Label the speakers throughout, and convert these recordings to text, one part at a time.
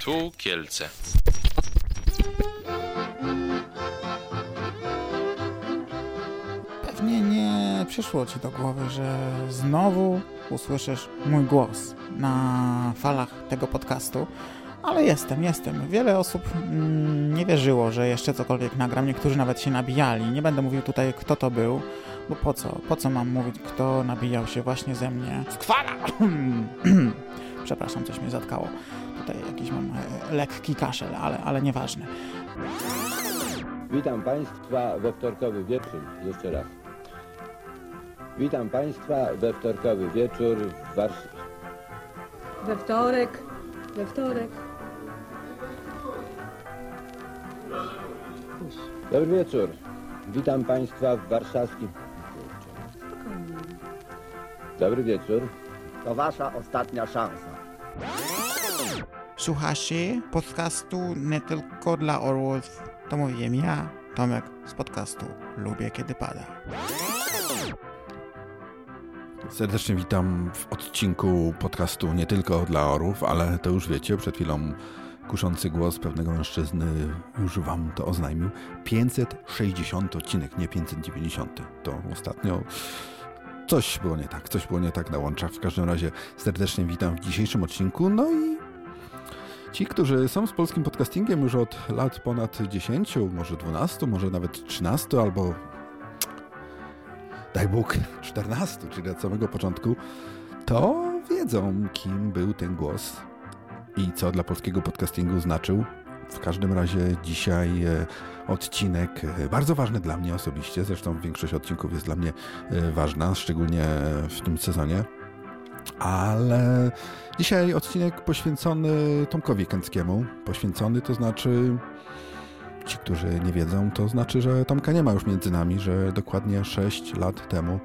Speaker 1: Tu Kielce.
Speaker 2: Pewnie nie przyszło ci do głowy, że znowu usłyszysz mój głos na falach tego podcastu, ale jestem, jestem. Wiele osób mm, nie wierzyło, że jeszcze cokolwiek nagram. Niektórzy nawet się nabijali. Nie będę mówił tutaj, kto to był, bo po co? Po co mam mówić, kto nabijał się właśnie ze mnie? Skwala! Przepraszam, coś mnie zatkało. Tutaj jakiś mam e, lekki kaszel, ale, ale nieważne.
Speaker 3: Witam Państwa we wtorkowy wieczór. Jeszcze raz. Witam Państwa we wtorkowy wieczór w Warszawie.
Speaker 4: We wtorek, we wtorek.
Speaker 3: Dobry wieczór. Witam Państwa w warszawskim... Dobry wieczór.
Speaker 5: To wasza ostatnia szansa.
Speaker 2: Słuchacie podcastu nie tylko dla orłów. To mówiłem ja, Tomek z podcastu Lubię Kiedy Pada.
Speaker 6: Serdecznie witam w odcinku podcastu nie tylko dla orów, ale to już wiecie, przed chwilą kuszący głos pewnego mężczyzny już wam to oznajmił. 560 odcinek, nie 590. To ostatnio coś było nie tak, coś było nie tak na łączach. W każdym razie serdecznie witam w dzisiejszym odcinku. No i ci, którzy są z polskim podcastingiem już od lat ponad 10, może 12, może nawet 13 albo daj Bóg 14, czyli od samego początku, to wiedzą, kim był ten głos i co dla polskiego podcastingu znaczył. W każdym razie dzisiaj e, odcinek e, bardzo ważny dla mnie osobiście, zresztą większość odcinków jest dla mnie e, ważna, szczególnie w tym sezonie. Ale dzisiaj odcinek poświęcony Tomkowi Kęckiemu. Poświęcony to znaczy Ci, którzy nie wiedzą, to znaczy, że Tomka nie ma już między nami, że dokładnie 6 lat temu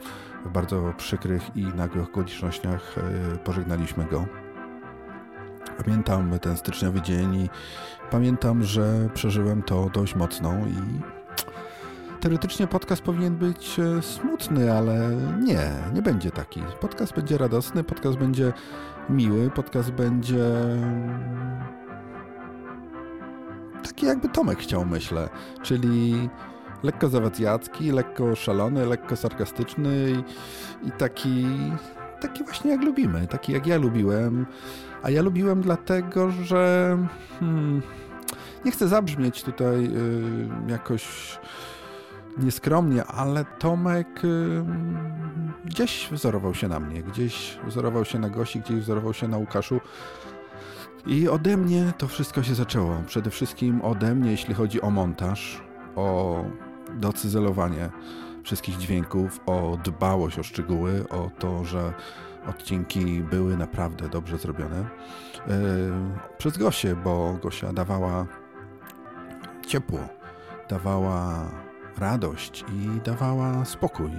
Speaker 6: w bardzo przykrych i nagłych okolicznościach e, pożegnaliśmy go. Pamiętam ten styczniowy dzień i pamiętam, że przeżyłem to dość mocno i teoretycznie podcast powinien być e, smutny, ale nie, nie będzie taki. Podcast będzie radosny, podcast będzie miły, podcast będzie taki jakby Tomek chciał, myślę. Czyli lekko zawacjacki, lekko szalony, lekko sarkastyczny i, i taki, taki właśnie jak lubimy, taki jak ja lubiłem. A ja lubiłem dlatego, że hmm, nie chcę zabrzmieć tutaj y, jakoś nieskromnie, ale Tomek y, gdzieś wzorował się na mnie, gdzieś wzorował się na Gosi, gdzieś wzorował się na Łukaszu. I ode mnie to wszystko się zaczęło. Przede wszystkim ode mnie, jeśli chodzi o montaż, o docyzelowanie wszystkich dźwięków, o dbałość o szczegóły, o to, że odcinki były naprawdę dobrze zrobione. Yy, przez Gosię, bo Gosia dawała ciepło, dawała radość i dawała spokój.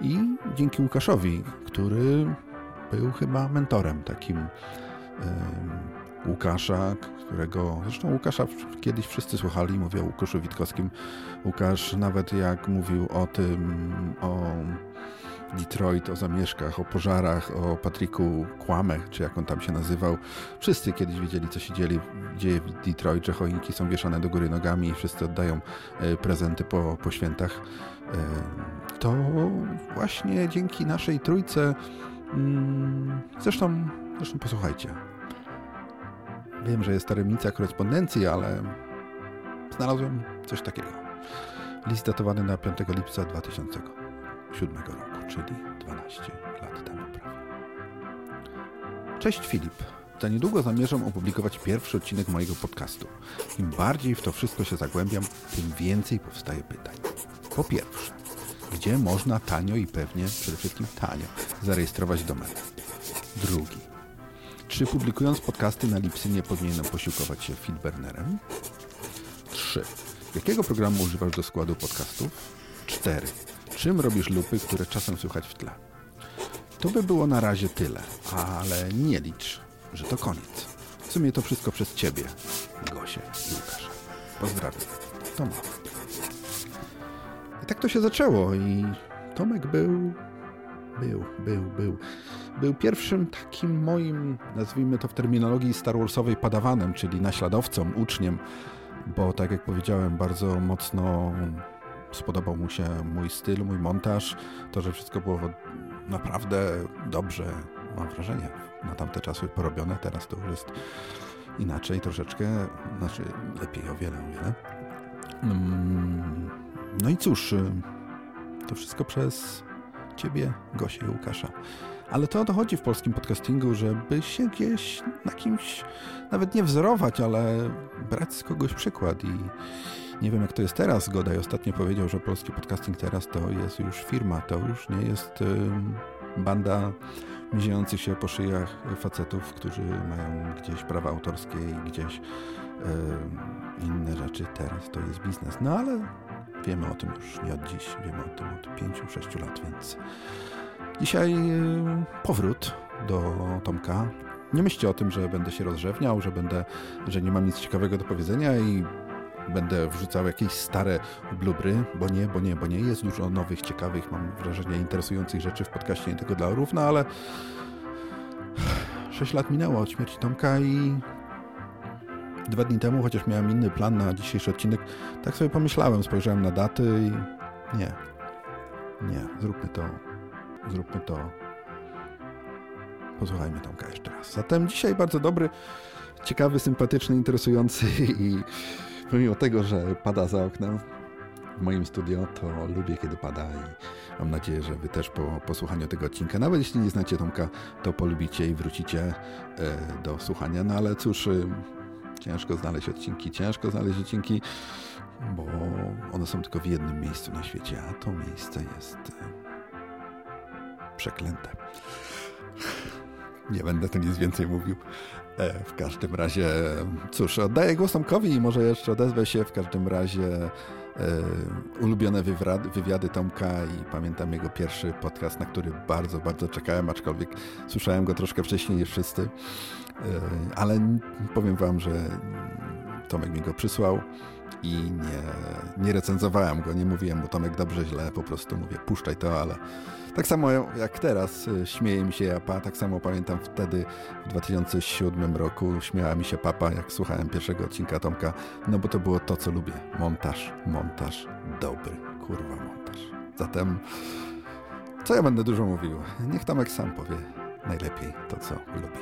Speaker 6: I dzięki Łukaszowi, który był chyba mentorem takim em, Łukasza, którego zresztą Łukasza kiedyś wszyscy słuchali, mówię o Łukaszu Witkowskim. Łukasz nawet jak mówił o tym, o Detroit, o zamieszkach, o pożarach, o Patryku Kłamech, czy jak on tam się nazywał. Wszyscy kiedyś wiedzieli, co się dzieje, dzieje w Detroit, że choinki są wieszane do góry nogami i wszyscy oddają e, prezenty po, po świętach. E, To właśnie dzięki naszej trójce, mm, zresztą, zresztą posłuchajcie. Wiem, że jest tajemnica korespondencji, ale znalazłem coś takiego. List datowany na 5 lipca 2007 roku, czyli 12 lat temu prawie. Cześć Filip. Za niedługo zamierzam opublikować pierwszy odcinek mojego podcastu. Im bardziej w to wszystko się zagłębiam, tym więcej powstaje pytań. Po pierwsze, gdzie można tanio i pewnie, przede wszystkim tanio, zarejestrować domenę? Drugi, czy publikując podcasty na Lipsy nie powinienem posiłkować się feedburnerem? 3. Jakiego programu używasz do składu podcastów? 4. Czym robisz lupy, które czasem słychać w tle? To by było na razie tyle, ale nie licz, że to koniec. W sumie to wszystko przez Ciebie, Gosię i Łukasza. Pozdrawiam. Tomek. I tak to się zaczęło i Tomek był, był, był, był. był pierwszym takim moim, nazwijmy to w terminologii Star Warsowej, padawanem, czyli naśladowcą, uczniem, bo tak jak powiedziałem, bardzo mocno spodobał mu się mój styl, mój montaż, to, że wszystko było naprawdę dobrze, mam wrażenie, na tamte czasy porobione, teraz to już jest inaczej troszeczkę, znaczy lepiej o wiele, o wiele. Mm, no i cóż, to wszystko przez ciebie, Gosię i Łukasza. Ale to o to chodzi w polskim podcastingu, żeby się gdzieś na kimś nawet nie wzorować, ale brać z kogoś przykład. I nie wiem, jak to jest teraz. Godaj ostatnio powiedział, że polski podcasting teraz to jest już firma, to już nie jest banda miziejących się po szyjach facetów, którzy mają gdzieś prawa autorskie i gdzieś inne rzeczy. Teraz to jest biznes. No ale wiemy o tym już nie od dziś, wiemy o tym od 5-6 lat, więc dzisiaj powrót do Tomka. Nie myślcie o tym, że będę się rozrzewniał, że będę, że nie mam nic ciekawego do powiedzenia i będę wrzucał jakieś stare blubry, bo nie, bo nie, bo nie. Jest dużo nowych, ciekawych, mam wrażenie, interesujących rzeczy w podcaście, nie tylko dla orów, no ale 6 lat minęło od śmierci Tomka i dwa dni temu, chociaż miałem inny plan na dzisiejszy odcinek, tak sobie pomyślałem, spojrzałem na daty i nie, nie, zróbmy to, zróbmy to. Posłuchajmy Tomka jeszcze raz. Zatem dzisiaj bardzo dobry, ciekawy, sympatyczny, interesujący i pomimo tego, że pada za oknem w moim studio, to lubię kiedy pada i mam nadzieję, że wy też po posłuchaniu tego odcinka, nawet jeśli nie znacie Tomka, to polubicie i wrócicie e, do słuchania. No ale cóż, e, ciężko znaleźć odcinki, ciężko znaleźć odcinki, bo one są tylko w jednym miejscu na świecie, a to miejsce jest e, przeklęte. Nie będę tu nic więcej mówił. E, w każdym razie, cóż, oddaję głos Tomkowi i może jeszcze odezwę się. W każdym razie e, ulubione wywiady, Tomka i pamiętam jego pierwszy podcast, na który bardzo, bardzo czekałem, aczkolwiek słyszałem go troszkę wcześniej niż wszyscy. E, ale powiem wam, że Tomek mi go przysłał i nie, nie recenzowałem go, nie mówiłem mu Tomek dobrze, źle, po prostu mówię puszczaj to, ale tak samo jak teraz y, śmieje mi się Japa, tak samo pamiętam wtedy w 2007 roku śmiała mi się papa, jak słuchałem pierwszego odcinka Tomka, no bo to było to, co lubię. Montaż, montaż, dobry, kurwa montaż. Zatem, co ja będę dużo mówił? Niech Tomek sam powie najlepiej to, co lubi.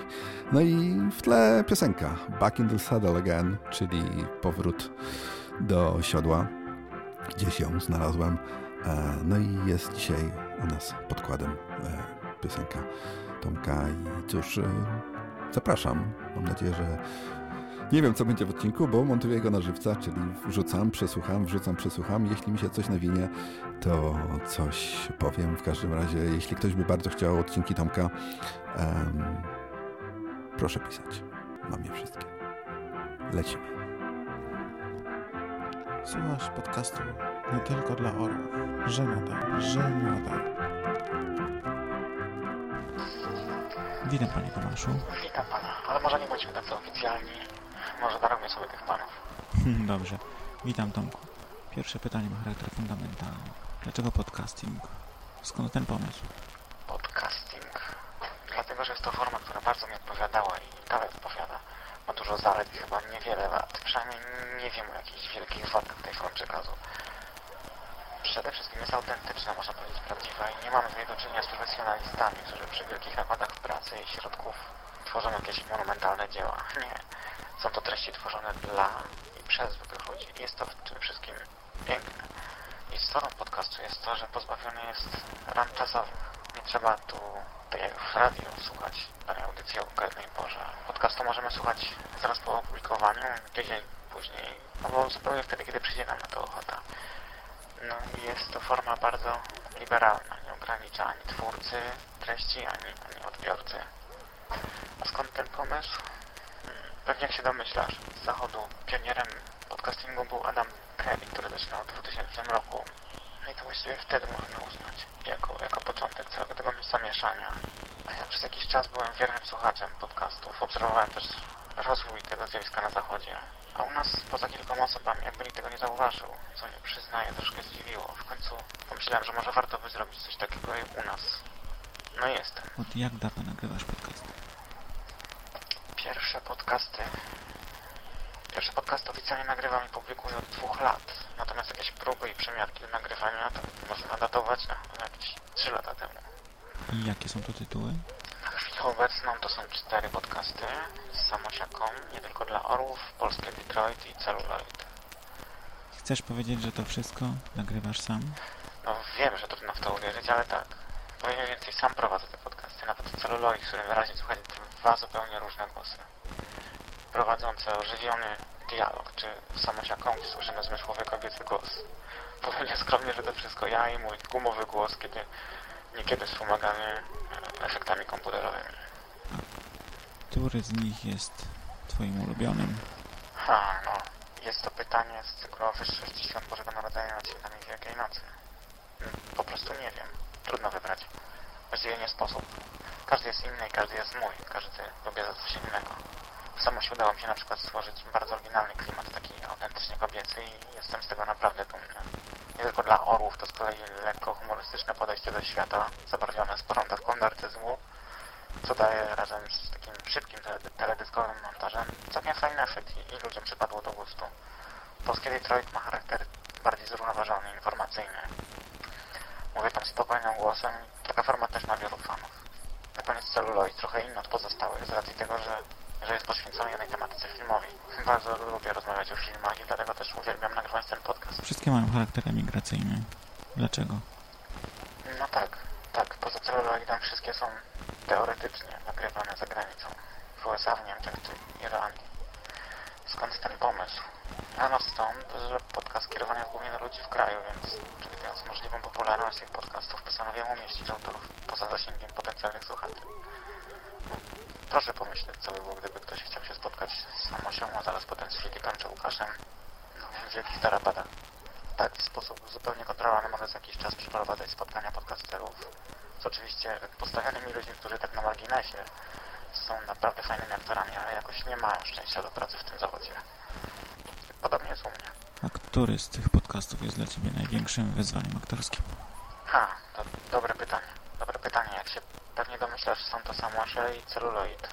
Speaker 6: No i w tle piosenka Back in the Saddle Again, czyli powrót do siodła. Gdzieś ją znalazłem. E, no i jest dzisiaj u nas podkładem e, piosenka Tomka i cóż, e, zapraszam. Mam nadzieję, że nie wiem, co będzie w odcinku, bo montuję go na żywca, czyli wrzucam, przesłucham, wrzucam, przesłucham. Jeśli mi się coś nawinie, to coś powiem. W każdym razie, jeśli ktoś by bardzo chciał odcinki Tomka, proszę pisać. Mam je wszystkie. Lecimy.
Speaker 2: Słuchasz podcastu nie tylko dla orłów. Żenada, żenada. Witam panie Tomaszu.
Speaker 7: Witam pana, ale może nie bądźmy tacy oficjalni. Może darujmy sobie tych panów.
Speaker 2: Hmm, dobrze. Witam Tomku. Pierwsze pytanie ma charakter fundamentalny. Dlaczego podcasting? Skąd ten pomysł?
Speaker 7: Podcasting. Dlatego, że jest to forma, która bardzo mi odpowiadała i dalej odpowiada. Ma dużo zalet i chyba niewiele lat. Przynajmniej nie wiem o jakichś wielkich wadach tej formy przekazu przede wszystkim jest autentyczna, można powiedzieć prawdziwa i nie mamy tutaj do czynienia z profesjonalistami, którzy przy wielkich nakładach pracy i środków tworzą jakieś monumentalne dzieła. Nie. Są to treści tworzone dla i przez zwykłych ludzi. Jest to w tym wszystkim piękne. I stroną podcastu jest to, że pozbawiony jest ram czasowych. Nie trzeba tu, tak jak w radio, słuchać danej audycji o konkretnej porze. Podcastu możemy słuchać zaraz po opublikowaniu, tydzień później, albo zupełnie wtedy, kiedy przyjdzie nam na to ochota. No jest to forma bardzo liberalna, nie ogranicza ani twórcy treści, ani, ani odbiorcy. A skąd ten pomysł? Hmm, pewnie jak się domyślasz, z zachodu pionierem podcastingu był Adam Kelly, który zaczynał w 2000 roku. No i to właściwie wtedy można uznać jako, jako początek całego tego zamieszania. A ja przez jakiś czas byłem wiernym słuchaczem podcastów. Obserwowałem też rozwój tego zjawiska na zachodzie. A u nas poza kilkoma osobami jakby nikt tego nie zauważył, co nie przyznaję, troszkę zdziwiło. W końcu pomyślałem, że może warto by zrobić coś takiego u nas. No jestem.
Speaker 2: Od jak dawno nagrywasz podcast?
Speaker 7: Pierwsze podcasty... Pierwsze podcasty oficjalnie nagrywam i publikuję od dwóch lat. Natomiast jakieś próby i przemiarki do nagrywania to można datować na jakieś 3 lata temu.
Speaker 2: I jakie są to tytuły?
Speaker 7: Obecną to są cztery podcasty z samosiaką, nie tylko dla orłów, polskie Detroit i Celluloid.
Speaker 2: Chcesz powiedzieć, że to wszystko nagrywasz sam?
Speaker 7: No wiem, że trudno w to uwierzyć, ale tak. Powiem więcej, sam prowadzę te podcasty, nawet Celluloid, w którym wyraźnie słychać dwa zupełnie różne głosy. Prowadzące ożywiony dialog, czy samosiaką, gdzie słyszymy zmysłowy kobiecy głos. Powiem nieskromnie, że to wszystko ja i mój gumowy głos, kiedy niekiedy wspomagany e, efektami komputerowymi.
Speaker 2: Który z nich jest twoim ulubionym?
Speaker 7: Ha, no. Jest to pytanie z cyklu o wyższości świąt Bożego Narodzenia nad świętami Wielkiej Nocy. Mm, Po prostu nie wiem. Trudno wybrać. Właściwie nie sposób. Każdy jest inny i każdy jest mój. Każdy lubi za coś innego. Samo się udało mi się na przykład stworzyć bardzo oryginalny klimat, taki autentycznie kobiecy i jestem z tego naprawdę dumny. Nie tylko dla orłów, to z kolei lekko humorystyczne podejście do świata, zabarwione sporą dawką narcyzmu, co daje razem z takim szybkim tele- teledyskowym montażem całkiem fajny efekt i, ludziom przypadło do gustu. Polskie Detroit ma charakter bardziej zrównoważony, informacyjny. Mówię tam spokojnym głosem i taka forma też ma wielu fanów. Na koniec celuloid trochę inny od pozostałych z racji tego, że, że jest poświęcony jednej tematyce filmowi. Bardzo lubię rozmawiać o filmach i dlatego też uwielbiam nagrywać ten podcast.
Speaker 2: Wszystkie mają charakter emigracyjny. Dlaczego?
Speaker 7: No tak, tak. Poza celuloidem wszystkie są teoretycznie nagrywane za granicą. W USA, w Niemczech czy Irlandii. Skąd ten pomysł? Ano stąd, że podcast kierowany jest głównie do ludzi w kraju, więc przewidując możliwą popularność tych podcastów postanowiłem umieścić autorów poza zasięgiem potencjalnych słuchaczy. Proszę pomyśleć, co by było, gdyby ktoś chciał się spotkać z Samosią, a zaraz potem z Filipem czy Łukaszem no, w wielkich tarapatach. W taki sposób zupełnie kontrolowany może za jakiś czas przeprowadzać spotkania podcasterów z oczywiście postawionymi ludźmi, którzy tak na marginesie są naprawdę fajnymi aktorami, ale jakoś nie mają szczęścia do pracy w tym zawodzie. Podobnie jest u mnie.
Speaker 2: A który z tych podcastów jest dla ciebie największym wyzwaniem aktorskim?
Speaker 7: Ha, to dobre domyślasz, są to samosie i celuloid.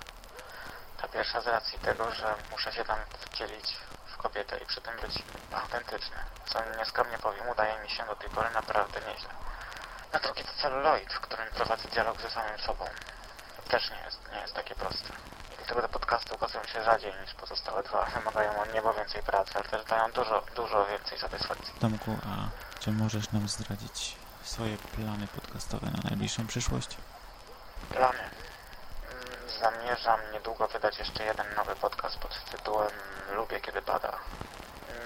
Speaker 7: Ta pierwsza z racji tego, że muszę się tam wcielić w kobietę i przy tym być autentyczny. Co nieskromnie powiem, udaje mi się do tej pory naprawdę nieźle. Na drugi to celuloid, w którym prowadzę dialog ze samym sobą. Też nie jest, nie jest takie proste. I dlatego te podcasty ukazują się rzadziej niż pozostałe dwa. Wymagają od niebo więcej pracy, ale też dają dużo, dużo więcej satysfakcji.
Speaker 2: Tomku, a czy możesz nam zdradzić swoje plany podcastowe na najbliższą przyszłość?
Speaker 7: Plany. Mm, Zamierzam niedługo wydać jeszcze jeden nowy podcast pod tytułem Lubię kiedy pada.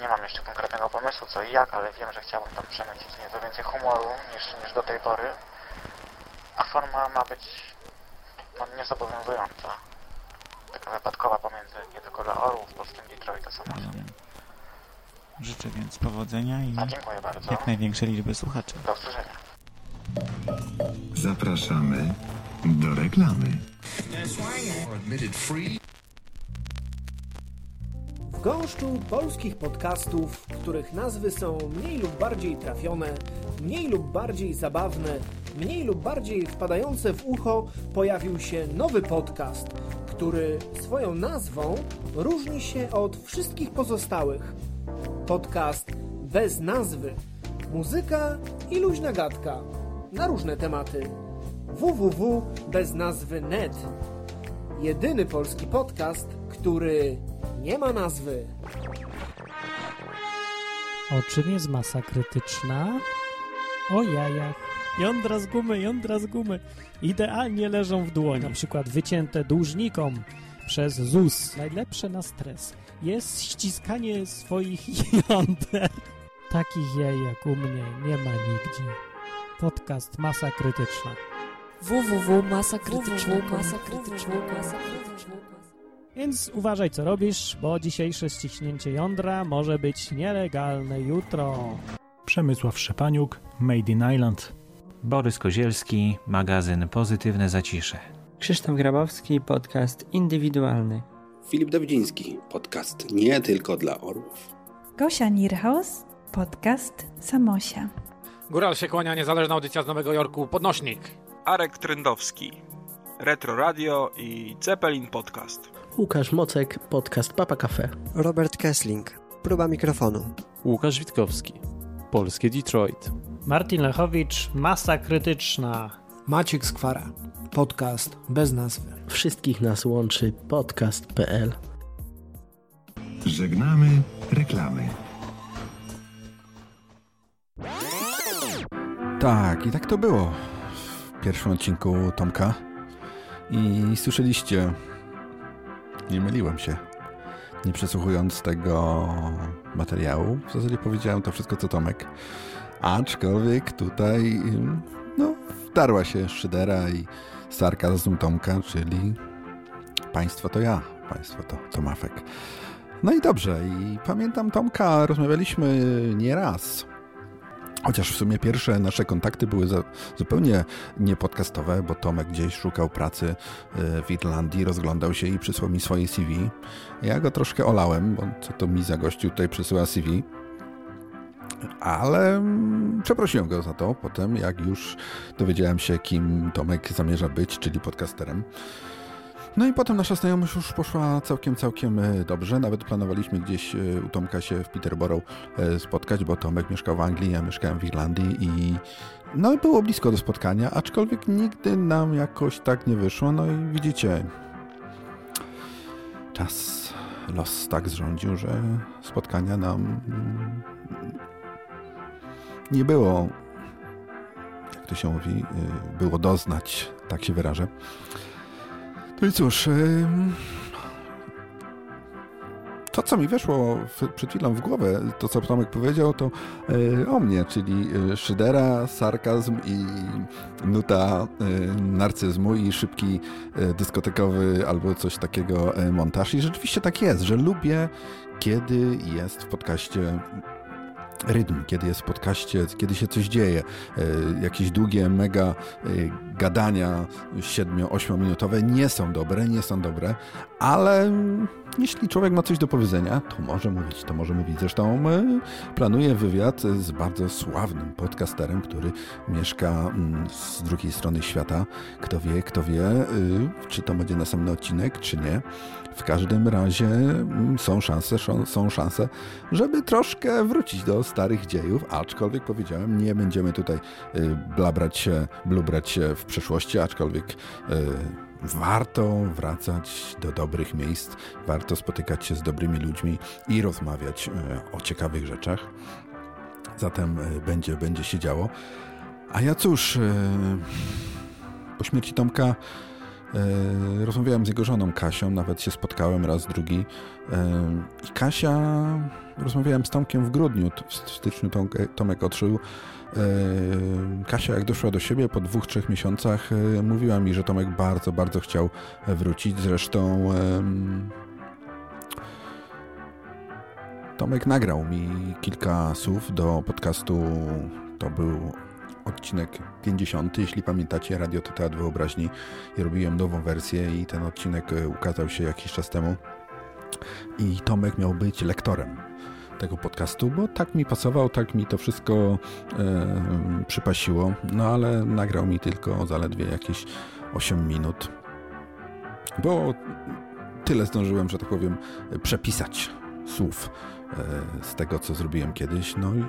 Speaker 7: Nie mam jeszcze konkretnego pomysłu co i jak, ale wiem, że chciałbym tam przemycić nieco więcej humoru niż, niż do tej pory. A forma ma być no, niezobowiązująca. Taka wypadkowa pomiędzy nie tylko dla orłów, polskim Detroit a.
Speaker 2: Rozumiem. Życzę więc powodzenia i
Speaker 7: A dziękuję bardzo.
Speaker 2: jak największej liczby słuchaczy.
Speaker 7: Do usłyszenia.
Speaker 1: Zapraszamy do reklamy.
Speaker 8: W gąszczu polskich podcastów, których nazwy są mniej lub bardziej trafione, mniej lub bardziej zabawne, mniej lub bardziej wpadające w ucho, pojawił się nowy podcast, który swoją nazwą różni się od wszystkich pozostałych. Podcast bez nazwy. Muzyka i luźna gadka na różne tematy. www.beznazwy.net Jedyny polski podcast, który nie ma nazwy.
Speaker 9: O czym jest masa krytyczna? O jajach. Jądra z gumy, jądra z gumy. Idealnie leżą w dłoni. Na przykład wycięte dłużnikom przez ZUS. Najlepsze na stres jest ściskanie swoich jąder. Takich jaj jak u mnie nie ma nigdzie. Podcast Masa Krytyczna. Więc uważaj co robisz, bo dzisiejsze ściśnięcie jądra może być nielegalne jutro.
Speaker 10: Przemysław Szczepaniuk, Made in Island.
Speaker 11: Borys Kozielski, magazyn Pozytywne Zacisze.
Speaker 12: Krzysztof Grabowski, podcast indywidualny.
Speaker 13: Filip Dawidziński, podcast nie tylko dla orłów.
Speaker 14: Gosia Nierhaus, podcast Samosia.
Speaker 15: Góral się kłania, niezależna audycja z Nowego Jorku, Podnośnik. Arek Trendowski, Retro Radio i Zeppelin Podcast.
Speaker 16: Łukasz Mocek, podcast Papa Cafe.
Speaker 17: Robert Kessling, próba mikrofonu.
Speaker 18: Łukasz Witkowski, Polskie Detroit.
Speaker 9: Martin Lechowicz, Masa Krytyczna.
Speaker 8: Maciek Skwara, podcast bez nazwy.
Speaker 16: Wszystkich nas łączy podcast.pl.
Speaker 1: Żegnamy reklamy.
Speaker 6: Tak, i tak to było pierwszym odcinku Tomka. I słyszeliście, nie myliłem się. Nie przesłuchując tego materiału, w zasadzie powiedziałem to wszystko co Tomek. Aczkolwiek tutaj, no, wdarła się szydera i sarkazm Tomka, czyli państwo to ja, państwo to, to Mafek. No i dobrze, i pamiętam Tomka, rozmawialiśmy nieraz Chociaż w sumie pierwsze nasze kontakty były za, zupełnie niepodcastowe, bo Tomek gdzieś szukał pracy w Irlandii, rozglądał się i przysłał mi swoje CV. Ja go troszkę olałem, bo co to mi za gościu tutaj przysyła CV. Ale przeprosiłem go za to potem, jak już dowiedziałem się, kim Tomek zamierza być, czyli podcasterem. No i potem nasza znajomość już poszła całkiem, całkiem dobrze. Nawet planowaliśmy gdzieś u Tomka się w Peterborough spotkać, bo Tomek mieszkał w Anglii, ja mieszkałem w Irlandii i no i było blisko do spotkania, aczkolwiek nigdy nam jakoś tak nie wyszło. No i widzicie, czas, los tak zrządził, że spotkania nam nie było, jak to się mówi, było doznać, tak się wyrażę. No i cóż, to co mi weszło przed chwilą w głowę, to co Tomek powiedział, to o mnie, czyli szydera, sarkazm i nuta narcyzmu i szybki dyskotekowy albo coś takiego montaż. I rzeczywiście tak jest, że lubię, kiedy jest w podcaście rytm, kiedy jest w podcaście, kiedy się coś dzieje, jakieś długie, mega gadania 7-8 minutowe nie są dobre, nie są dobre, ale jeśli człowiek ma coś do powiedzenia, to może mówić, to może mówić. Zresztą planuję wywiad z bardzo sławnym podcasterem, który mieszka z drugiej strony świata. Kto wie, kto wie, czy to będzie następny odcinek, czy nie. W każdym razie są szanse, są szanse, żeby troszkę wrócić do starych dziejów, aczkolwiek powiedziałem, nie będziemy tutaj blabrać się, blubrać się w przeszłości, aczkolwiek warto wracać do dobrych miejsc, warto spotykać się z dobrymi ludźmi i rozmawiać o ciekawych rzeczach. Zatem będzie, będzie się działo. A ja cóż, po śmierci Tomka rozmawiałem z jego żoną Kasią, nawet się spotkałem raz, drugi. I Kasia, rozmawiałem z Tomkiem w grudniu, w styczniu Tomek odszedł. Kasia, jak doszła do siebie po dwóch, trzech miesiącach, mówiła mi, że Tomek bardzo, bardzo chciał wrócić. Zresztą Tomek nagrał mi kilka słów do podcastu. To był odcinek 50, jeśli pamiętacie, Radio to Teatr Wyobraźni. I robiłem nową wersję i ten odcinek ukazał się jakiś czas temu. I Tomek miał być lektorem tego podcastu, bo tak mi pasował, tak mi to wszystko e, przypasiło, no ale nagrał mi tylko zaledwie jakieś 8 minut, bo tyle zdążyłem, że tak powiem, przepisać słów e, z tego, co zrobiłem kiedyś, no i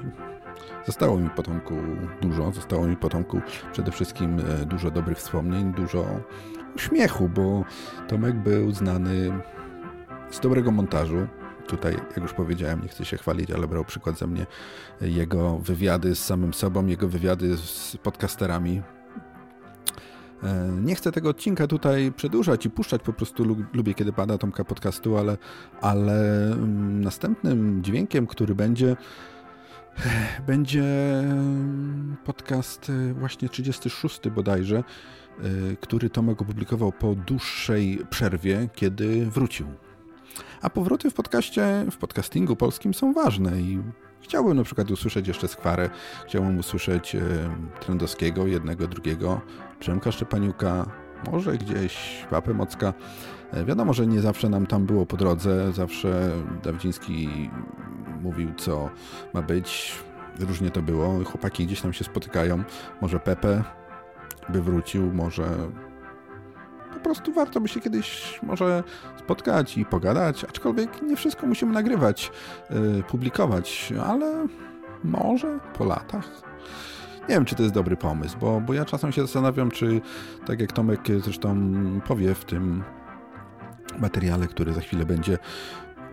Speaker 6: zostało mi potomku dużo, zostało mi potomku przede wszystkim dużo dobrych wspomnień, dużo uśmiechu, bo Tomek był znany z dobrego montażu, tutaj, jak już powiedziałem, nie chcę się chwalić, ale brał przykład ze mnie jego wywiady z samym sobą, jego wywiady z podcasterami. Nie chcę tego odcinka tutaj przedłużać i puszczać, po prostu lubię, kiedy pada Tomka podcastu, ale, ale następnym dźwiękiem, który będzie, będzie podcast właśnie 36 bodajże, który Tomek opublikował po dłuższej przerwie, kiedy wrócił a powroty w podcaście, w podcastingu polskim są ważne i chciałbym na przykład usłyszeć jeszcze Skwarę, chciałbym usłyszeć e, Trendowskiego, jednego, drugiego, Przemka Szczepaniuka, może gdzieś Papę Mocka. E, wiadomo, że nie zawsze nam tam było po drodze, zawsze Dawidziński mówił, co ma być. Różnie to było. Chłopaki gdzieś tam się spotykają. Może Pepe, by wrócił, może prostu warto by się kiedyś może spotkać i pogadać, aczkolwiek nie wszystko musimy nagrywać, yy, publikować, ale może po latach. Nie wiem, czy to jest dobry pomysł, bo, bo ja czasem się zastanawiam, czy tak jak Tomek zresztą powie w tym materiale, który za chwilę będzie,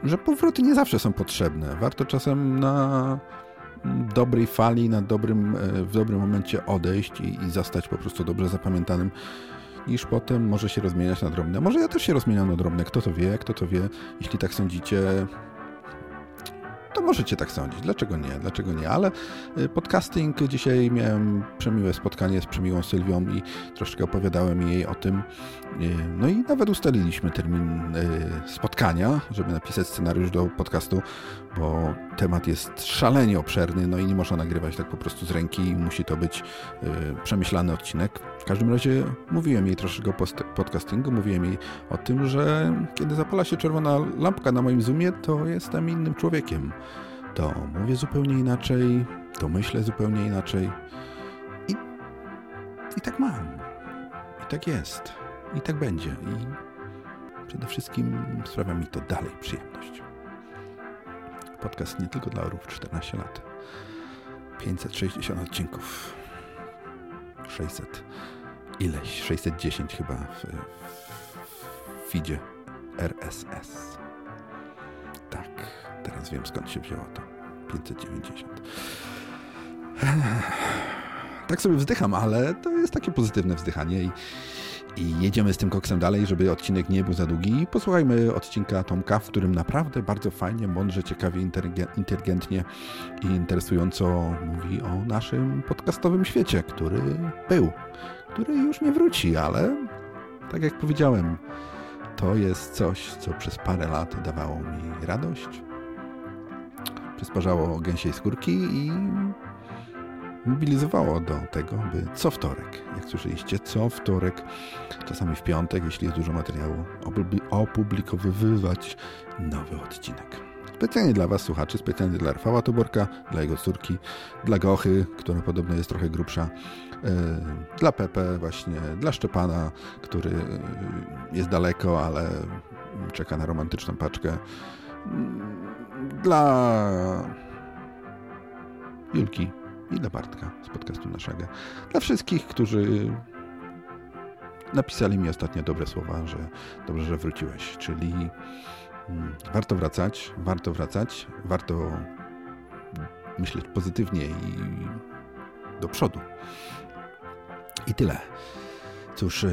Speaker 6: że powroty nie zawsze są potrzebne. Warto czasem na dobrej fali, na dobrym, w dobrym momencie odejść i, i zostać po prostu dobrze zapamiętanym niż potem może się rozmieniać na drobne. Może ja też się rozmieniam na drobne, kto to wie, kto to wie. Jeśli tak sądzicie, możecie tak sądzić. Dlaczego nie? Dlaczego nie? Ale y, podcasting dzisiaj miałem przemiłe spotkanie z przemiłą Sylwią i troszkę opowiadałem jej o tym. Y, no i nawet ustaliliśmy termin y, spotkania, żeby napisać scenariusz do podcastu, bo temat jest szalenie obszerny, no i nie można nagrywać tak po prostu z ręki i musi to być przemyślany odcinek. W każdym razie mówiłem jej troszkę o podcastingu, mówiłem jej o tym, że kiedy zapala się czerwona lampka na moim zoomie, to jestem innym człowiekiem. To mówię zupełnie inaczej, to myślę zupełnie inaczej. I, i tak mam. I tak jest. I tak będzie. I przede wszystkim sprawia mi to dalej przyjemność. Podcast nie tylko dla orów 14 lat. 560 odcinków. 600 ileś, 610 chyba w, w feedzie RSS. Teraz wiem skąd się wzięło to. 590. Tak sobie wzdycham, ale to jest takie pozytywne wzdychanie i, i jedziemy z tym koksem dalej, żeby odcinek nie był za długi. Posłuchajmy odcinka Tomka, w którym naprawdę bardzo fajnie, mądrze, ciekawie, inteligentnie i interesująco mówi o naszym podcastowym świecie, który był, który już nie wróci, ale tak jak powiedziałem, to jest coś, co przez parę lat dawało mi radość, przysparzało gęsiej skórki i mobilizowało do tego, by co wtorek, jak słyszeliście, co wtorek, czasami w piątek, jeśli jest dużo materiału, opublikowywać nowy odcinek. Specjalnie dla Was, słuchaczy, specjalnie dla Rafała Tuborka, dla jego córki, dla Gochy, która podobno jest trochę grubsza, e, dla Pepe właśnie, dla Szczepana, który jest daleko, ale czeka na romantyczną paczkę, dla Julki i dla Bartka z podcastu naszego. Dla wszystkich, którzy napisali mi ostatnio dobre słowa, że dobrze, że wróciłeś, czyli mm, warto wracać, warto wracać, warto myśleć pozytywnie i do przodu. I tyle. Cóż,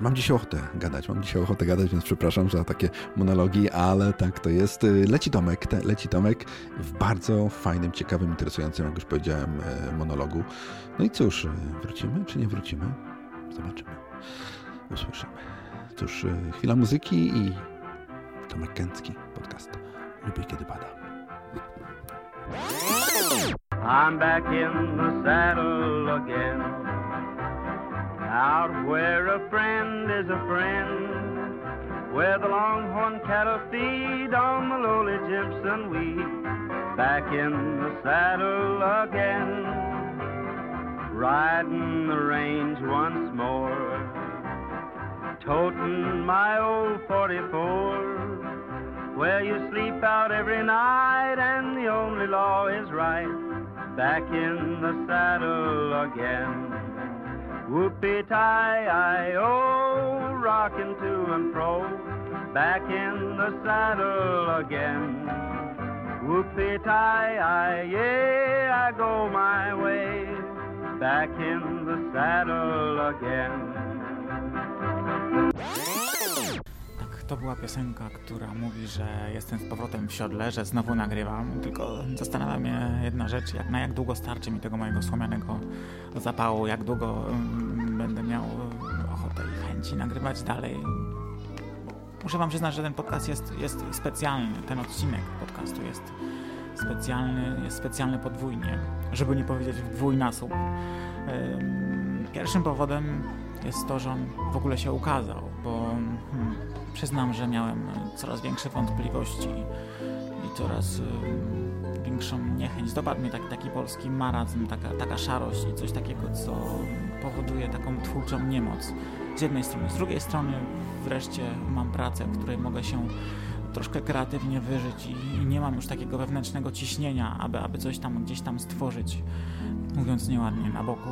Speaker 6: Mam dzisiaj ochotę gadać, mam dzisiaj ochotę gadać, więc przepraszam za takie monologi, ale tak to jest. Leci Tomek, te, leci Tomek w bardzo fajnym, ciekawym, interesującym, jak już powiedziałem, e, monologu. No i cóż, e, wrócimy czy nie wrócimy? Zobaczymy. Usłyszymy. Cóż, chwila muzyki i Tomek Kęcki, podcast. Lubię, kiedy pada. I'm back in the saddle again. Out where a friend is a friend, where the longhorn cattle feed on the lowly Jimson weed. Back in the saddle again, riding the range once more, toting my old 44, where you sleep out every night and the only law is right. Back in the saddle again. Whoopie tie I oh, rocking to and fro, back in the saddle again. Whoopie tie I, yeah, I go my way, back in the saddle again. To była piosenka, która mówi, że jestem z powrotem w siodle, że znowu nagrywam, tylko zastanawia mnie jedna rzecz, jak, na jak długo starczy mi tego mojego słomianego zapału, jak długo um, będę miał ochotę i chęci nagrywać dalej. Muszę wam przyznać, że ten podcast jest, jest specjalny, ten odcinek podcastu jest specjalny, jest specjalny podwójnie, żeby nie powiedzieć w dwójnasób. Pierwszym powodem jest to, że on w ogóle się ukazał, bo Przyznam, że miałem coraz większe wątpliwości i coraz
Speaker 2: większą niechęć. Dopadł mnie taki, taki polski marazm, taka, taka szarość i coś takiego, co powoduje taką twórczą niemoc. Z jednej strony. Z drugiej strony wreszcie mam pracę, w której mogę się troszkę kreatywnie wyżyć i, i nie mam już takiego wewnętrznego ciśnienia, aby, aby coś tam gdzieś tam stworzyć, mówiąc nieładnie, na boku.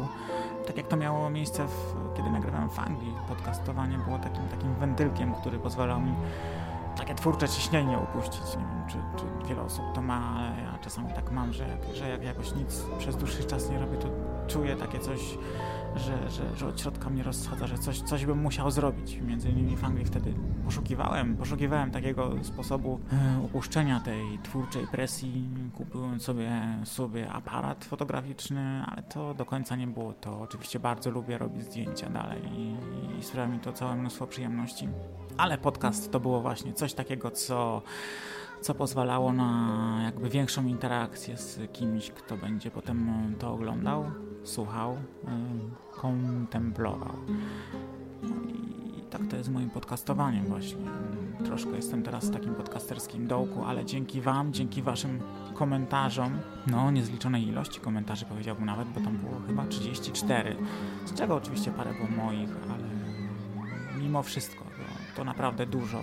Speaker 2: Tak jak to miało miejsce, w, kiedy nagrywałem w Anglii, podcastowanie było takim, takim wentylkiem, który pozwalał mi takie twórcze ciśnienie upuścić. Nie wiem, czy, czy wiele osób to ma, ale ja czasami tak mam, że, że jak jakoś nic przez dłuższy czas nie robię, to czuję takie coś, że, że, że od środka mnie rozsadza, że coś, coś bym musiał zrobić. Między innymi w Anglii wtedy poszukiwałem, poszukiwałem takiego sposobu e, upuszczenia tej twórczej presji. Kupiłem sobie, sobie aparat fotograficzny, ale to do końca nie było to. Oczywiście bardzo lubię robić zdjęcia dalej i, i sprawia mi to całe mnóstwo przyjemności. Ale podcast to było właśnie coś takiego, co co pozwalało na jakby większą interakcję z kimś, kto będzie potem to oglądał, słuchał, kontemplował. I tak to jest moim podcastowaniem właśnie. Troszkę jestem teraz w takim podcasterskim dołku, ale dzięki Wam, dzięki Waszym komentarzom, no niezliczonej ilości komentarzy powiedziałbym nawet, bo tam było chyba 34, z czego oczywiście parę było moich, ale mimo wszystko to naprawdę dużo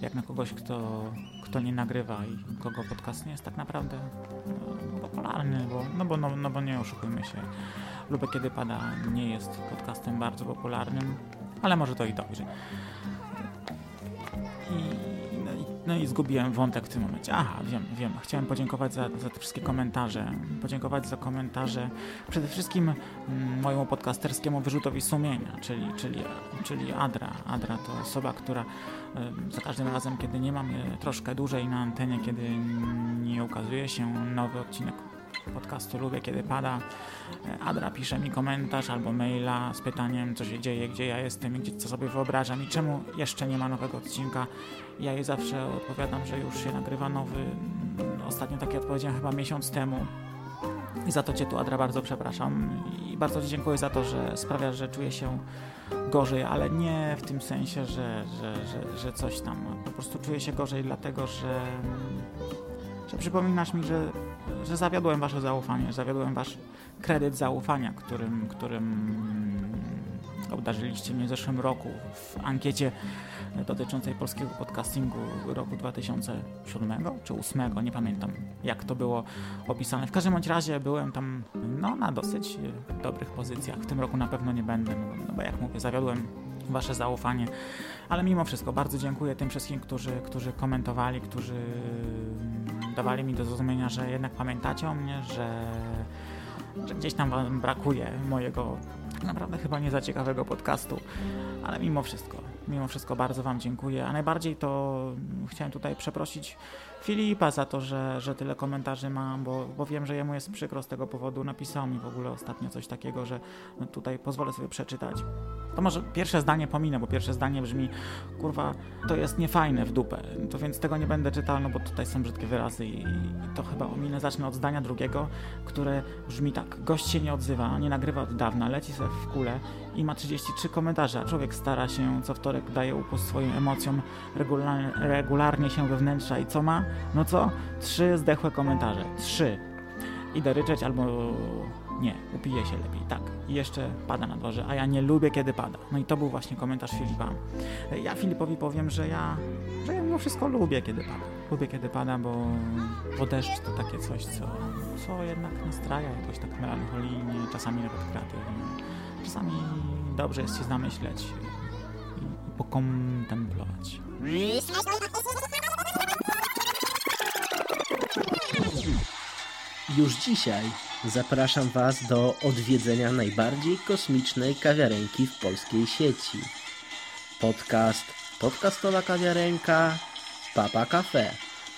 Speaker 2: jak na kogoś, kto, kto nie nagrywa i kogo podcast nie jest tak naprawdę no, popularny, bo, no, bo, no, no bo nie oszukujmy się. Lubię Kiedy Pada nie jest podcastem bardzo popularnym, ale może to i dobrze. I no i zgubiłem wątek w tym momencie. Aha, wiem, wiem. Chciałem podziękować za, za te wszystkie komentarze. Podziękować za komentarze przede wszystkim mm, mojemu podcasterskiemu wyrzutowi sumienia, czyli, czyli, czyli Adra. Adra to osoba, która za każdym razem, kiedy nie mam je troszkę dłużej na antenie, kiedy nie ukazuje się nowy odcinek podcastu Lubię Kiedy Pada. Adra pisze mi komentarz albo maila z pytaniem, co się dzieje, gdzie ja jestem i co sobie wyobrażam i czemu jeszcze nie ma nowego odcinka. Ja jej zawsze odpowiadam, że już się nagrywa nowy. Ostatnio takie odpowiedziałem chyba miesiąc temu. I za to Cię tu, Adra, bardzo przepraszam. I bardzo Ci dziękuję za to, że sprawia, że czuję się gorzej, ale nie w tym sensie, że, że, że, że coś tam. Po prostu czuję się gorzej, dlatego że, że przypominasz mi, że, że zawiodłem Wasze zaufanie, zawiodłem Wasz kredyt zaufania, którym, którym obdarzyliście mnie w zeszłym roku w ankiecie dotyczącej polskiego podcastingu roku 2007 czy 2008, nie pamiętam jak to było opisane. W każdym bądź razie byłem tam no, na dosyć dobrych pozycjach. W tym roku na pewno nie będę, no, no bo jak mówię, zawiodłem Wasze zaufanie, ale mimo wszystko bardzo dziękuję tym wszystkim, którzy, którzy komentowali, którzy dawali mi do zrozumienia, że jednak pamiętacie o mnie, że, że gdzieś tam Wam brakuje mojego tak naprawdę chyba nie za ciekawego podcastu, ale mimo wszystko, mimo wszystko bardzo Wam dziękuję, a najbardziej to chciałem tutaj przeprosić Filipa za to, że, że tyle komentarzy mam, bo, bo wiem, że jemu jest przykro z tego powodu. Napisał mi w ogóle ostatnio coś takiego, że no tutaj pozwolę sobie przeczytać. To może pierwsze zdanie pominę, bo pierwsze zdanie brzmi kurwa, to jest niefajne w dupę. To więc tego nie będę czytał, no bo tutaj są brzydkie wyrazy i, i to chyba ominę. Zacznę od zdania drugiego, które brzmi tak. Gość się nie odzywa, nie nagrywa od dawna, leci sobie w kule i ma 33 komentarze, a człowiek stara się, co wtorek daje upust swoim emocjom, regularnie, regularnie się wewnętrza i co ma? No co? Trzy zdechłe komentarze. Trzy. Idę ryczeć albo nie, upije się lepiej, tak. I jeszcze pada na dworze, a ja nie lubię, kiedy pada. No i to był właśnie komentarz Filipa. Ja Filipowi powiem, że ja, że ja mimo wszystko lubię, kiedy pada. Lubię, kiedy pada, bo, bo deszcz to takie coś, co, co jednak nastraja jakoś tak melancholijnie, czasami nawet kreatywnie. Czasami dobrze jest się zamyśleć i, pokontemplować.
Speaker 16: Już dzisiaj zapraszam Was do odwiedzenia najbardziej kosmicznej kawiarenki w polskiej sieci. Podcast Podcastowa Kawiarenka Papa Cafe.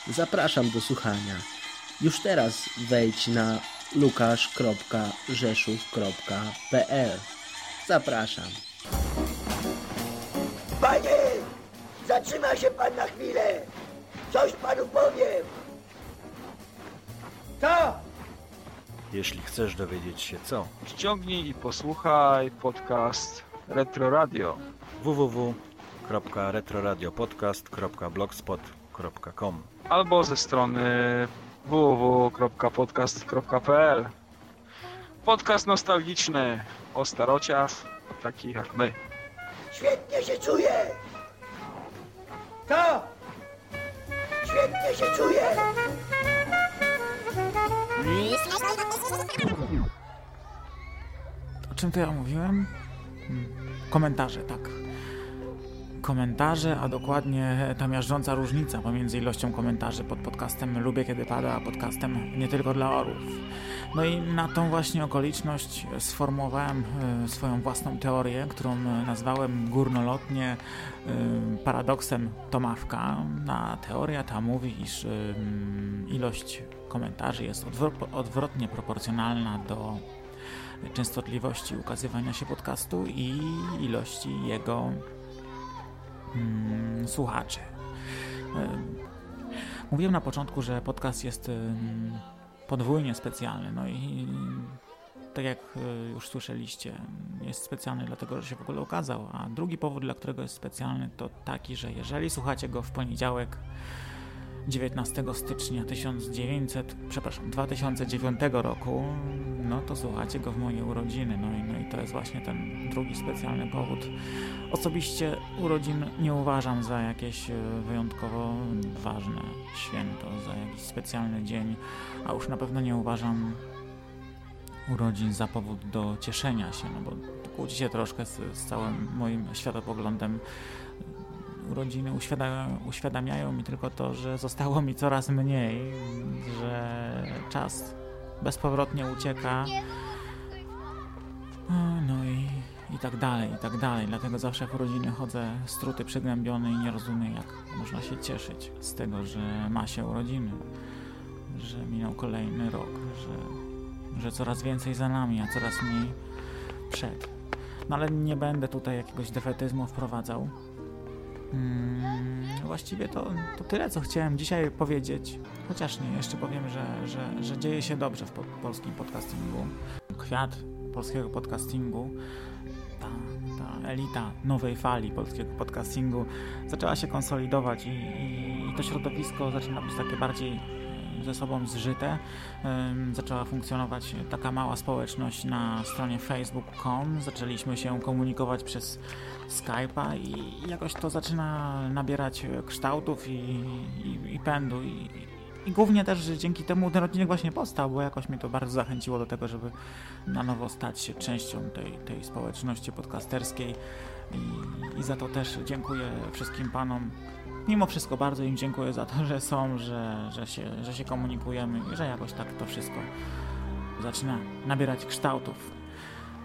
Speaker 16: Zapraszam do słuchania. Już teraz wejdź na lukasz.rzeszów.pl Zapraszam.
Speaker 19: Panie! Zatrzyma się pan na chwilę! Coś panu powiem! Co?
Speaker 15: Jeśli chcesz dowiedzieć się co, ściągnij i posłuchaj podcast Retro Radio www.retroradiopodcast.blogspot.com albo ze strony www.podcast.pl Podcast nostalgiczny o starociach, takich jak my.
Speaker 19: Świetnie się czuję! To! Świetnie się czuję!
Speaker 2: O czym to ja mówiłem? Hmm. Komentarze, tak. Komentarze, a dokładnie ta miażdżąca różnica pomiędzy ilością komentarzy pod podcastem Lubię Kiedy Pada, a podcastem Nie Tylko Dla Orów. No i na tą właśnie okoliczność sformułowałem e, swoją własną teorię, którą nazwałem górnolotnie e, paradoksem Tomawka. A teoria ta mówi, iż e, ilość komentarzy jest odwrotnie proporcjonalna do częstotliwości ukazywania się podcastu i ilości jego mm, słuchaczy. Mówiłem na początku, że podcast jest podwójnie specjalny, no i tak jak już słyszeliście, jest specjalny dlatego, że się w ogóle ukazał, a drugi powód, dla którego jest specjalny, to taki, że jeżeli słuchacie go w poniedziałek 19 stycznia 1900, przepraszam, 2009 roku, no to słuchacie go w moje urodziny. No i, no i to jest właśnie ten drugi specjalny powód. Osobiście urodzin nie uważam za jakieś e, wyjątkowo ważne święto, za jakiś specjalny dzień, a już na pewno nie uważam urodzin za powód do cieszenia się, no bo kłóci się troszkę z, z całym moim światopoglądem urodziny uświadamiają, uświadamiają mi tylko to, że zostało mi coraz mniej, że czas bezpowrotnie ucieka. No i, i tak dalej, i tak dalej. Dlatego zawsze w urodziny chodzę struty, przygnębiony i nie rozumiem, jak można się cieszyć z tego, że ma się urodziny, że minął kolejny rok, że, że coraz więcej za nami, a coraz mniej przed. No ale nie będę tutaj jakiegoś defetyzmu wprowadzał. Hmm, właściwie to, to tyle, co chciałem dzisiaj powiedzieć. Chociaż nie, jeszcze powiem, że, że, że dzieje się dobrze w po, polskim podcastingu. Kwiat polskiego podcastingu, ta, ta elita nowej fali polskiego podcastingu zaczęła się konsolidować i, i, i to środowisko zaczyna być takie bardziej ze sobą zżyte. Zaczęła funkcjonować taka mała społeczność na stronie facebook.com. Zaczęliśmy się komunikować przez Skype'a i jakoś to zaczyna nabierać kształtów i, i, i pędu. I, i głównie też dzięki temu ten odcinek właśnie powstał, bo jakoś mnie to bardzo zachęciło do tego, żeby na nowo stać się częścią tej, tej społeczności podcasterskiej. I, I za to też dziękuję wszystkim panom mimo wszystko bardzo im dziękuję za to, że są, że, że, się, że się komunikujemy i że jakoś tak to wszystko zaczyna nabierać kształtów.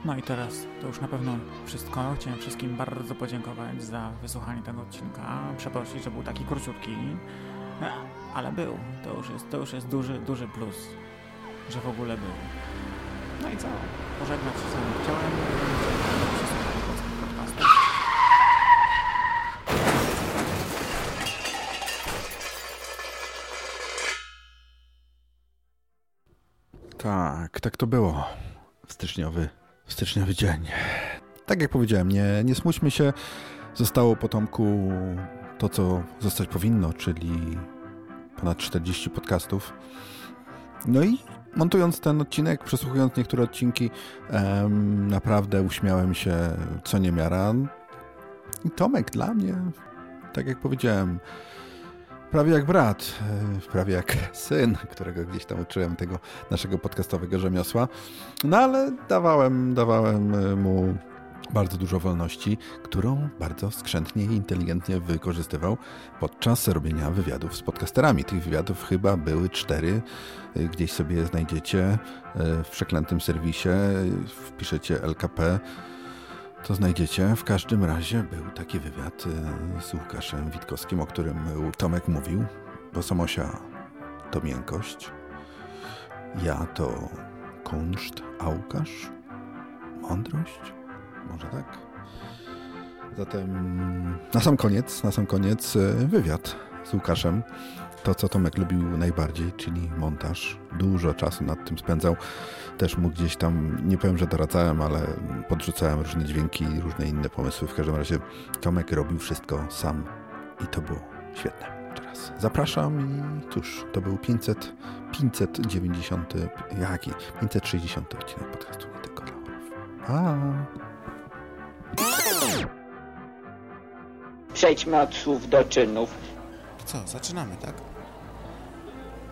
Speaker 2: No i teraz to już na pewno wszystko. Chciałem wszystkim bardzo podziękować za wysłuchanie tego odcinka. Przeprosić, że był taki króciutki, ale był. To już jest, to już jest duży, duży plus, że w ogóle był. No i co? Pożegnać się z wami chciałem.
Speaker 6: Tak, tak to było. Styczniowy, styczniowy dzień. Tak jak powiedziałem, nie, nie smućmy się. Zostało potomku to, co zostać powinno, czyli ponad 40 podcastów. No i montując ten odcinek, przesłuchując niektóre odcinki, em, naprawdę uśmiałem się co niemiara. I Tomek dla mnie, tak jak powiedziałem, prawie jak brat, e, prawie jak syn, którego gdzieś tam uczyłem tego naszego podcastowego rzemiosła. No ale dawałem, dawałem e, mu bardzo dużo wolności, którą bardzo skrzętnie i inteligentnie wykorzystywał podczas robienia wywiadów z podcasterami. Tych wywiadów chyba były cztery. E, gdzieś sobie znajdziecie w przeklętym serwisie. Wpiszecie LKP to znajdziecie. W każdym razie był taki wywiad y, z Łukaszem Witkowskim, o którym Tomek mówił, bo Samosia to miękkość, ja to kunszt, a Łukasz mądrość? Może tak? Zatem na sam koniec, na sam koniec y, wywiad z Łukaszem to, co Tomek lubił najbardziej, czyli montaż. Dużo czasu nad tym spędzał. Też mu gdzieś tam, nie powiem, że doradzałem, ale podrzucałem różne dźwięki i różne inne pomysły. W każdym razie Tomek robił wszystko sam i to było świetne. teraz. Zapraszam i cóż, to był 500, 590, jaki? 560 odcinek podcastu Nie Tylko dla Orów. A.
Speaker 20: Przejdźmy od słów do czynów.
Speaker 21: Co, zaczynamy, tak?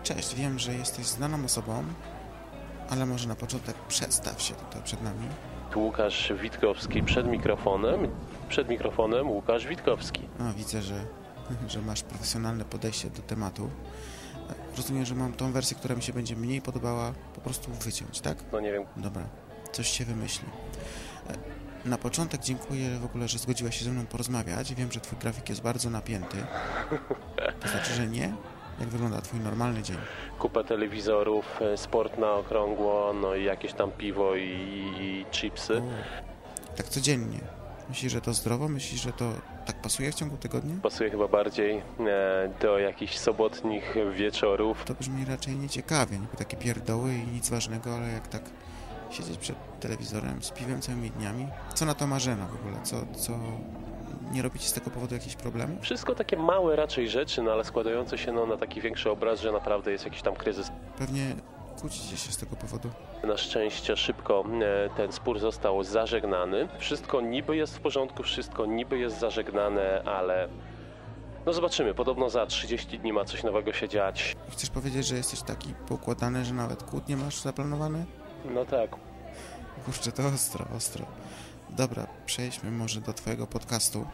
Speaker 21: Cześć, wiem, że jesteś znaną osobą, ale może na początek przedstaw się tutaj przed nami.
Speaker 18: Łukasz Witkowski przed mikrofonem. Przed mikrofonem Łukasz Witkowski.
Speaker 21: No, widzę, że, że masz profesjonalne podejście do tematu. Rozumiem, że mam tą wersję, która mi się będzie mniej podobała, po prostu wyciąć, tak?
Speaker 18: No nie wiem.
Speaker 21: Dobra, coś się wymyśli. Na początek dziękuję w ogóle, że zgodziłaś się ze mną porozmawiać. Wiem, że twój grafik jest bardzo napięty. To znaczy, że nie? Jak wygląda twój normalny dzień?
Speaker 18: Kupę telewizorów, e, sport na okrągło, no i jakieś tam piwo i, i chipsy.
Speaker 21: O, tak codziennie. Myślisz, że to zdrowo? Myślisz, że to tak pasuje w ciągu tygodnia?
Speaker 18: Pasuje chyba bardziej e, do jakichś sobotnich wieczorów.
Speaker 21: To brzmi raczej nieciekawie, niby takie pierdoły i nic ważnego, ale jak tak siedzieć przed telewizorem z piwem całymi dniami. Co na to Marzena w ogóle? Co, co nie robi ci z tego powodu jakichś problemów?
Speaker 18: Wszystko takie małe raczej rzeczy, no ale składające się no, na taki większy obraz, że naprawdę jest jakiś tam kryzys.
Speaker 21: Pewnie kłócicie się z tego powodu.
Speaker 18: Na szczęście szybko e, ten spór został zażegnany. Wszystko niby jest w porządku, wszystko niby jest zażegnane, ale no zobaczymy. Podobno za 30 dni ma coś nowego się dziać.
Speaker 21: Chcesz powiedzieć, że jesteś taki poukładany, że nawet kłótnie masz zaplanowane?
Speaker 18: No tak.
Speaker 21: Kurczę, to ostro, ostro. Dobra, przejdźmy może do twojego podcastu.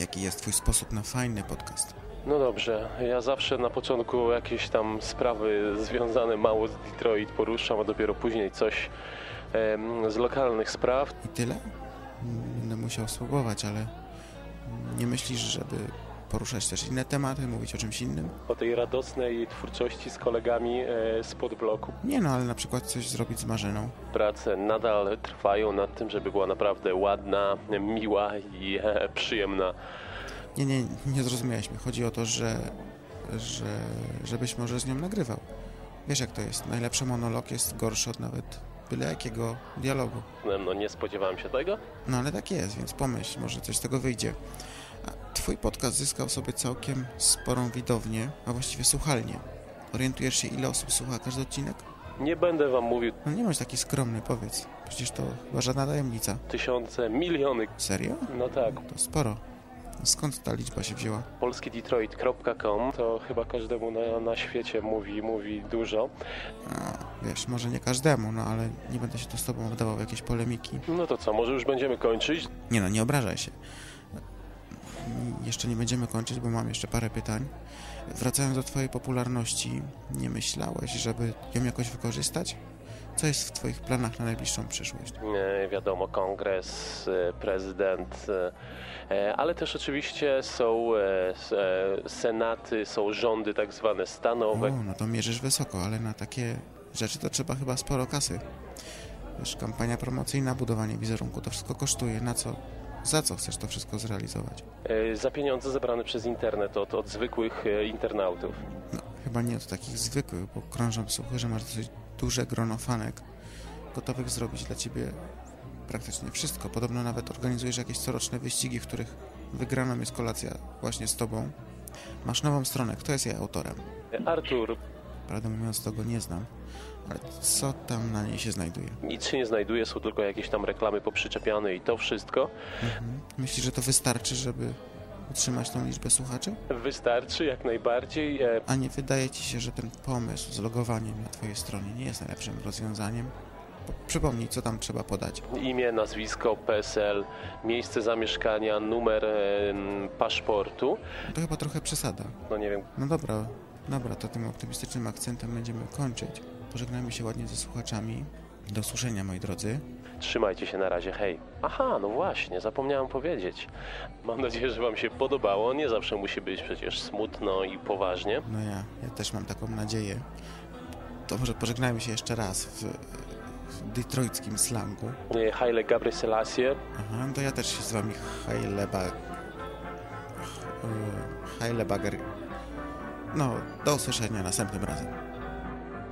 Speaker 21: Jaki jest twój sposób na fajny podcast?
Speaker 18: No dobrze, ja zawsze na początku jakieś tam sprawy związane mało z Detroit poruszam, a dopiero później coś em, z lokalnych spraw.
Speaker 21: I tyle? Będę musiał spróbować, ale nie myślisz, żeby poruszać też inne tematy, mówić o czymś innym?
Speaker 18: O tej radosnej twórczości z kolegami e, spod bloku.
Speaker 21: Nie no, ale na przykład coś zrobić z Marzeną.
Speaker 18: Prace nadal trwają nad tym, żeby była naprawdę ładna, miła i e, przyjemna.
Speaker 21: Nie, nie, nie zrozumiałeś mnie. Chodzi o to, że, że żebyś może z nią nagrywał. Wiesz jak to jest. Najlepszy monolog jest gorszy od nawet byle jakiego dialogu.
Speaker 18: No nie spodziewałem się tego.
Speaker 21: No ale tak jest, więc pomyśl, może coś z tego wyjdzie. Twój podcast zyskał sobie całkiem sporą widownię, a właściwie słuchalnię. Orientujesz się, ile osób słucha każdy odcinek?
Speaker 18: Nie będę wam mówił.
Speaker 21: No nie bądź taki skromny, powiedz. Przecież to chyba żadna tajemnica.
Speaker 18: Tysiące, miliony.
Speaker 21: Serio?
Speaker 18: No tak.
Speaker 21: To sporo. Skąd ta liczba się wzięła?
Speaker 18: polskiedetroit.com to chyba każdemu na, na świecie mówi, mówi dużo.
Speaker 21: A, wiesz, może nie każdemu, no ale nie będę się tu z tobą wdawał w jakieś polemiki.
Speaker 18: No to co, może już będziemy kończyć?
Speaker 21: Nie no, nie obrażaj się. Jeszcze nie będziemy kończyć, bo mam jeszcze parę pytań. Wracając do twojej popularności, nie myślałeś, żeby ją jakoś wykorzystać? Co jest w twoich planach na najbliższą przyszłość?
Speaker 18: E, wiadomo, kongres, e, prezydent, e, ale też oczywiście są senaty, są rządy tak zwane stanowe.
Speaker 21: O, no to mierzysz wysoko, ale na takie rzeczy to trzeba chyba sporo kasy. Wiesz, kampania promocyjna, budowanie wizerunku, to wszystko kosztuje. Na co? Za co chcesz to wszystko zrealizować?
Speaker 18: E, za pieniądze zebrane przez internet od, od zwykłych e, internautów.
Speaker 21: No, chyba nie od takich zwykłych, bo krążą słuchy, że masz dosyć duże grono fanek gotowych zrobić dla ciebie praktycznie wszystko. Podobno nawet organizujesz jakieś coroczne wyścigi, w których wygraną jest kolacja właśnie z tobą. Masz nową stronę. Kto jest jej autorem?
Speaker 18: E, Artur,
Speaker 21: Prawdę mówiąc, to go nie znam. Co tam na niej się znajduje?
Speaker 18: nic się nie znajduje, są tylko jakieś tam reklamy poprzyczepiane i to wszystko.
Speaker 21: Mhm. Myślisz, że to wystarczy, żeby utrzymać tą liczbę słuchaczy?
Speaker 18: Wystarczy jak najbardziej. E,
Speaker 21: A nie wydaje ci się, że ten pomysł z logowaniem na twojej stronie nie jest najlepszym rozwiązaniem? Po- Przypomnij, co tam trzeba podać.
Speaker 18: Imię, nazwisko, PESEL, miejsce zamieszkania, numer e, paszportu.
Speaker 21: To chyba trochę przesada.
Speaker 18: No nie wiem,
Speaker 21: No dobra, dobra, to tym optymistycznym akcentem będziemy kończyć. Pożegnajmy się ładnie ze słuchaczami. Do usłyszenia, moi drodzy.
Speaker 18: trzymajcie się na razie, hej. Aha, no właśnie, zapomniałem powiedzieć. Mam nadzieję, że wam się podobało. Nie zawsze musi być przecież smutno i poważnie.
Speaker 21: No ja, ja też mam taką nadzieję. To może pożegnajmy się jeszcze raz w, w detroickim slangu.
Speaker 18: Haile Gabriel Selassie.
Speaker 21: Aha, to ja też się z wami Haileba... Hailebagger... No, do usłyszenia następnym razem.